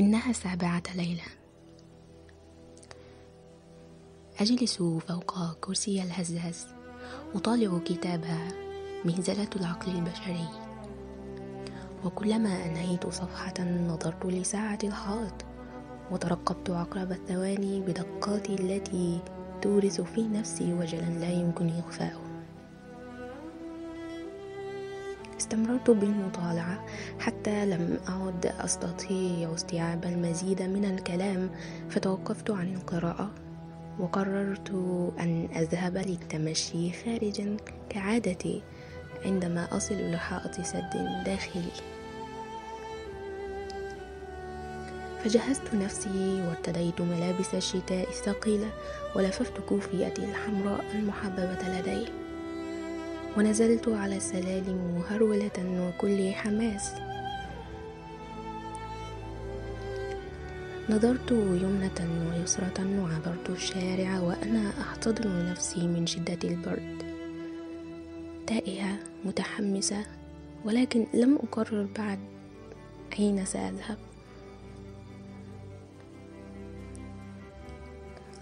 إنها السابعة ليلة. أجلس فوق كرسي الهزاز أطالع كتاب مهزلة العقل البشري. وكلما أنهيت صفحة نظرت لساعة الحائط وترقبت عقرب الثواني بدقاتي التي تورث في نفسي وجلا لا يمكن إخفاؤه استمررت بالمطالعة حتى لم أعد أستطيع استيعاب المزيد من الكلام فتوقفت عن القراءة وقررت أن أذهب للتمشي خارجا كعادتي عندما أصل لحائط سد داخلي. فجهزت نفسي وارتديت ملابس الشتاء الثقيلة ولففت كوفيتي الحمراء المحببة لدي. ونزلت على السلالم مهرولة وكل حماس. نظرت يمنة ويسرة وعبرت الشارع وأنا أحتضن نفسي من شدة البرد. تائهة متحمسة ولكن لم أقرر بعد أين سأذهب.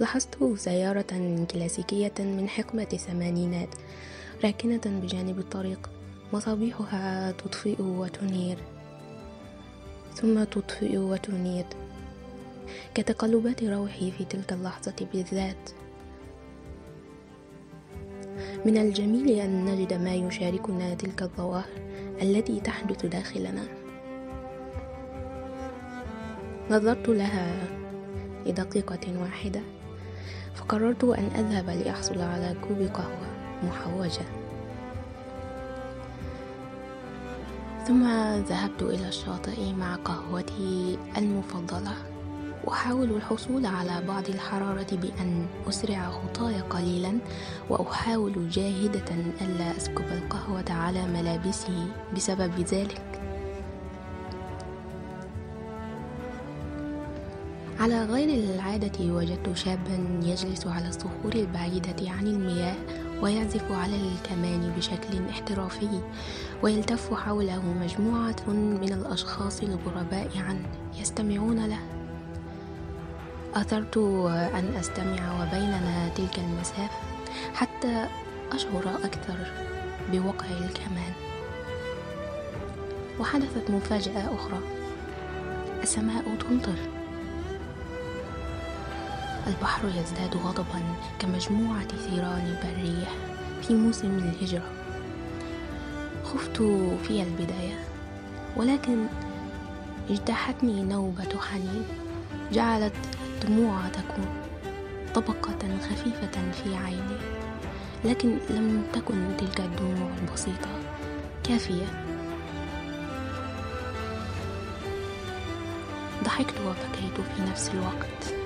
لاحظت سيارة كلاسيكية من حقبة الثمانينات راكنة بجانب الطريق مصابيحها تطفئ وتنير. ثم تطفئ وتنير. كتقلبات روحي في تلك اللحظة بالذات. من الجميل أن نجد ما يشاركنا تلك الظواهر التي تحدث داخلنا. نظرت لها لدقيقة واحدة فقررت أن أذهب لأحصل على كوب قهوة. محوجة. ثم ذهبت إلى الشاطئ مع قهوتي المفضلة. أحاول الحصول على بعض الحرارة بأن أسرع خطاي قليلا وأحاول جاهدة ألا أسكب القهوة على ملابسي بسبب ذلك. على غير العادة وجدت شابا يجلس على الصخور البعيدة عن المياه ويعزف على الكمان بشكل احترافي ويلتف حوله مجموعة من الأشخاص الغرباء عنه يستمعون له. أثرت أن أستمع وبيننا تلك المسافة حتى أشعر أكثر بوقع الكمان. وحدثت مفاجأة أخرى. السماء تمطر. البحر يزداد غضبا كمجموعة ثيران برية في موسم الهجرة. خفت في البداية ولكن اجتاحتني نوبة حنين. جعلت الدموع تكون طبقة خفيفة في عيني لكن لم تكن تلك الدموع البسيطة كافية. ضحكت وبكيت في نفس الوقت.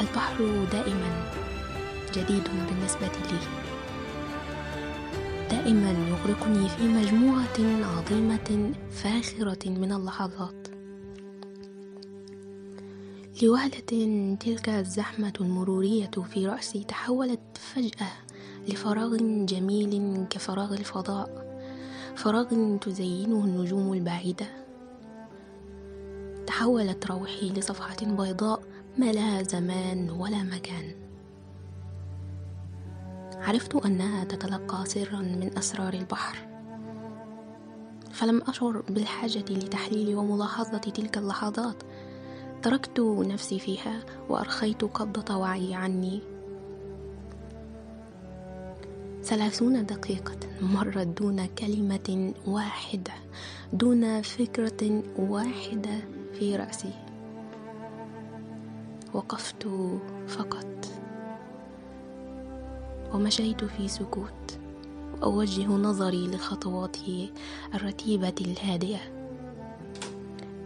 البحر دائما جديد بالنسبة لي. دائما يغرقني في مجموعة عظيمة فاخرة من اللحظات. لوهلة تلك الزحمة المرورية في رأسي تحولت فجأة لفراغ جميل كفراغ الفضاء فراغ تزينه النجوم البعيدة. تحولت روحي لصفحة بيضاء ما لها زمان ولا مكان. عرفت أنها تتلقى سرا من أسرار البحر. فلم أشعر بالحاجة لتحليل وملاحظة تلك اللحظات. تركت نفسي فيها وأرخيت قبضة وعي عني. ثلاثون دقيقة مرت دون كلمة واحدة دون فكرة واحدة في رأسي. وقفت فقط. ومشيت في سكوت. وأوجه نظري لخطواتي الرتيبة الهادئة.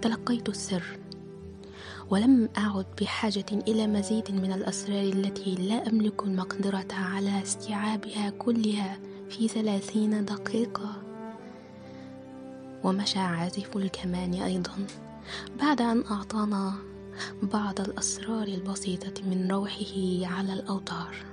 تلقيت السر. ولم أعد بحاجة إلى مزيد من الأسرار التي لا أملك المقدرة على استيعابها كلها في ثلاثين دقيقة. ومشى عازف الكمان أيضا. بعد أن أعطانا بعض الأسرار البسيطة من روحه على الأوتار.